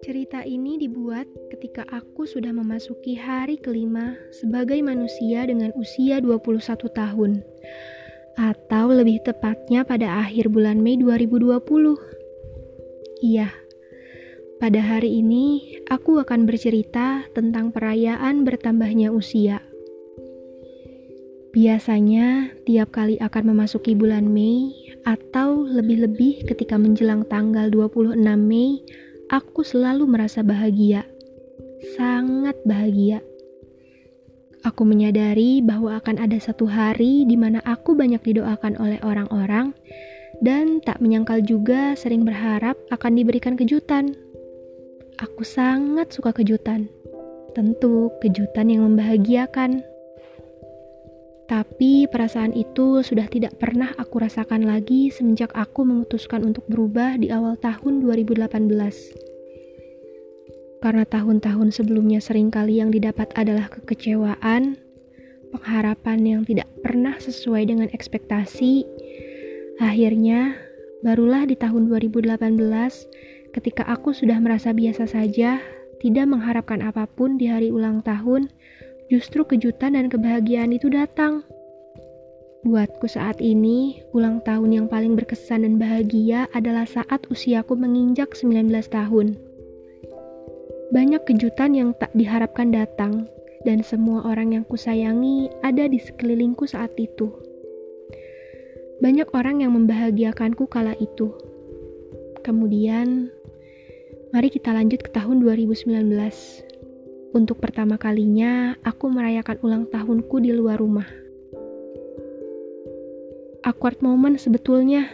Cerita ini dibuat ketika aku sudah memasuki hari kelima sebagai manusia dengan usia 21 tahun. Atau lebih tepatnya pada akhir bulan Mei 2020. Iya, pada hari ini aku akan bercerita tentang perayaan bertambahnya usia. Biasanya, tiap kali akan memasuki bulan Mei atau lebih-lebih ketika menjelang tanggal 26 Mei, aku selalu merasa bahagia, sangat bahagia. Aku menyadari bahwa akan ada satu hari di mana aku banyak didoakan oleh orang-orang, dan tak menyangkal juga sering berharap akan diberikan kejutan. Aku sangat suka kejutan, tentu kejutan yang membahagiakan. Tapi perasaan itu sudah tidak pernah aku rasakan lagi semenjak aku memutuskan untuk berubah di awal tahun 2018 karena tahun-tahun sebelumnya sering kali yang didapat adalah kekecewaan, pengharapan yang tidak pernah sesuai dengan ekspektasi. Akhirnya, barulah di tahun 2018 ketika aku sudah merasa biasa saja, tidak mengharapkan apa pun di hari ulang tahun, justru kejutan dan kebahagiaan itu datang. Buatku saat ini, ulang tahun yang paling berkesan dan bahagia adalah saat usiaku menginjak 19 tahun. Banyak kejutan yang tak diharapkan datang, dan semua orang yang kusayangi ada di sekelilingku saat itu. Banyak orang yang membahagiakanku kala itu. Kemudian, mari kita lanjut ke tahun 2019. Untuk pertama kalinya, aku merayakan ulang tahunku di luar rumah. Awkward moment sebetulnya.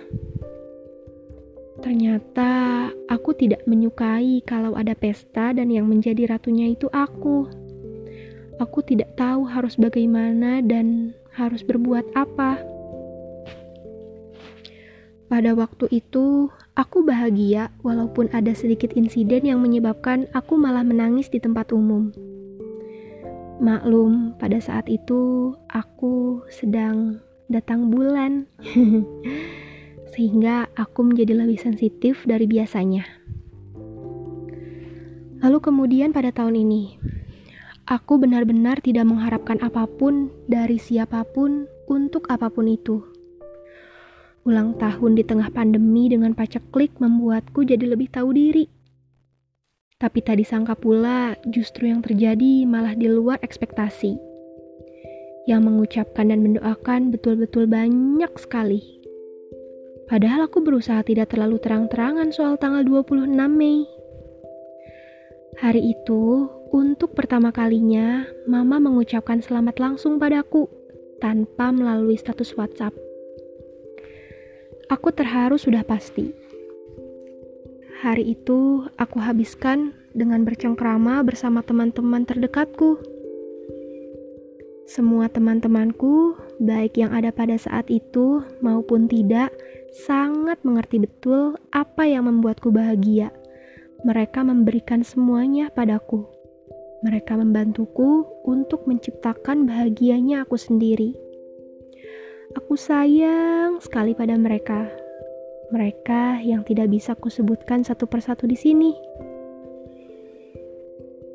Ternyata aku tidak menyukai kalau ada pesta dan yang menjadi ratunya itu aku. Aku tidak tahu harus bagaimana dan harus berbuat apa. Pada waktu itu, aku bahagia walaupun ada sedikit insiden yang menyebabkan aku malah menangis di tempat umum. Maklum, pada saat itu aku sedang datang bulan. sehingga aku menjadi lebih sensitif dari biasanya. Lalu kemudian pada tahun ini, aku benar-benar tidak mengharapkan apa pun dari siapa pun untuk apa pun itu. Ulang tahun di tengah pandemi dengan paceklik membuatku jadi lebih tahu diri. Tapi tak disangka pula justru yang terjadi malah di luar ekspektasi. Yang mengucapkan dan mendoakan betul-betul banyak sekali. Padahal aku berusaha tidak terlalu terang-terangan soal tanggal 26 Mei. Hari itu, untuk pertama kalinya, Mama mengucapkan selamat langsung padaku tanpa melalui status WhatsApp. Aku terharu sudah pasti. Hari itu aku habiskan dengan bercengkrama bersama teman-teman terdekatku. Semua teman-temanku, baik yang ada pada saat itu maupun tidak, sangat mengerti betul apa yang membuatku bahagia. Mereka memberikan semuanya padaku. Mereka membantuku untuk menciptakan bahagianya aku sendiri. Aku sayang sekali pada mereka. Mereka yang tidak bisa kusebutkan satu persatu di sini.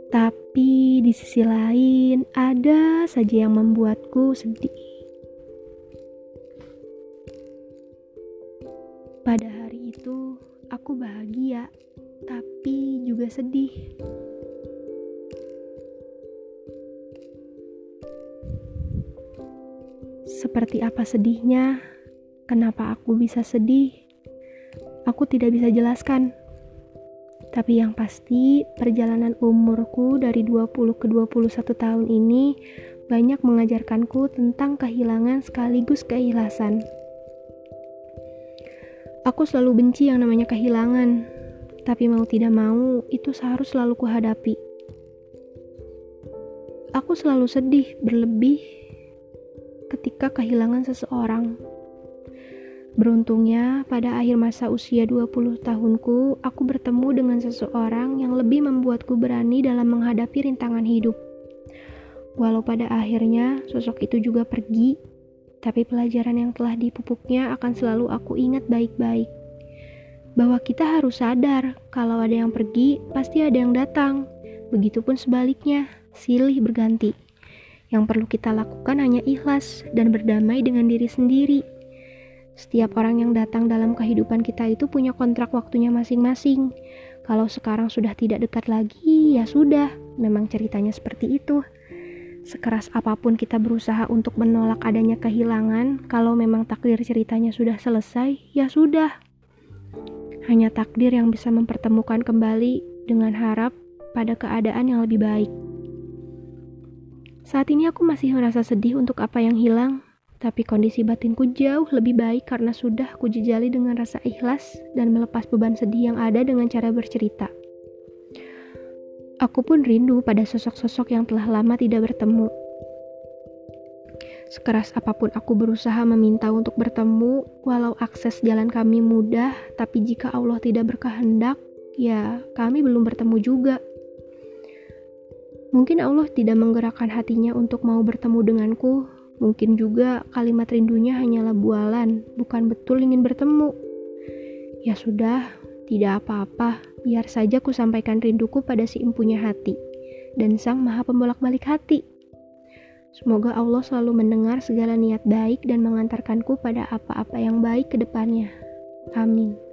Tapi di sisi lain, ada saja yang membuatku sedih. Pada hari itu, aku bahagia, tapi juga sedih. Seperti apa sedihnya? Kenapa aku bisa sedih? Aku tidak bisa jelaskan. Tapi yang pasti, perjalanan umurku dari 20 ke 21 tahun ini banyak mengajarkanku tentang kehilangan sekaligus keikhlasan. Aku selalu benci yang namanya kehilangan, tapi mau tidak mau itu seharus selalu kuhadapi. Aku selalu sedih berlebih ketika kehilangan seseorang. Beruntungnya, pada akhir masa usia 20 tahunku, aku bertemu dengan seseorang yang lebih membuatku berani dalam menghadapi rintangan hidup. Walau pada akhirnya sosok itu juga pergi, tapi pelajaran yang telah dipupuknya akan selalu aku ingat baik-baik. Bahwa kita harus sadar kalau ada yang pergi, pasti ada yang datang. Begitupun sebaliknya, silih berganti. Yang perlu kita lakukan hanya ikhlas dan berdamai dengan diri sendiri. Setiap orang yang datang dalam kehidupan kita itu punya kontrak waktunya masing-masing. Kalau sekarang sudah tidak dekat lagi, ya sudah, memang ceritanya seperti itu. Sekeras apa pun kita berusaha untuk menolak adanya kehilangan, kalau memang takdir ceritanya sudah selesai, ya sudah. Hanya takdir yang bisa mempertemukan kembali dengan harap pada keadaan yang lebih baik. Saat ini aku masih merasa sedih untuk apa yang hilang, tapi kondisi batinku jauh lebih baik karena sudah kujejali dengan rasa ikhlas dan melepas beban sedih yang ada dengan cara bercerita. Aku pun rindu pada sosok-sosok yang telah lama tidak bertemu. Sekeras apa pun aku berusaha meminta untuk bertemu, walau akses jalan kami mudah, tapi jika Allah tidak berkehendak, ya kami belum bertemu juga. Mungkin Allah tidak menggerakkan hatinya untuk mau bertemu denganku. Mungkin juga kalimat rindunya hanyalah bualan, bukan betul ingin bertemu. Ya sudah, tidak apa-apa, biar saja ku sampaikan rinduku pada si empunya hati dan sang maha pembolak-balik hati. Semoga Allah selalu mendengar segala niat baik dan mengantarkanku pada apa-apa yang baik ke depannya. Amin.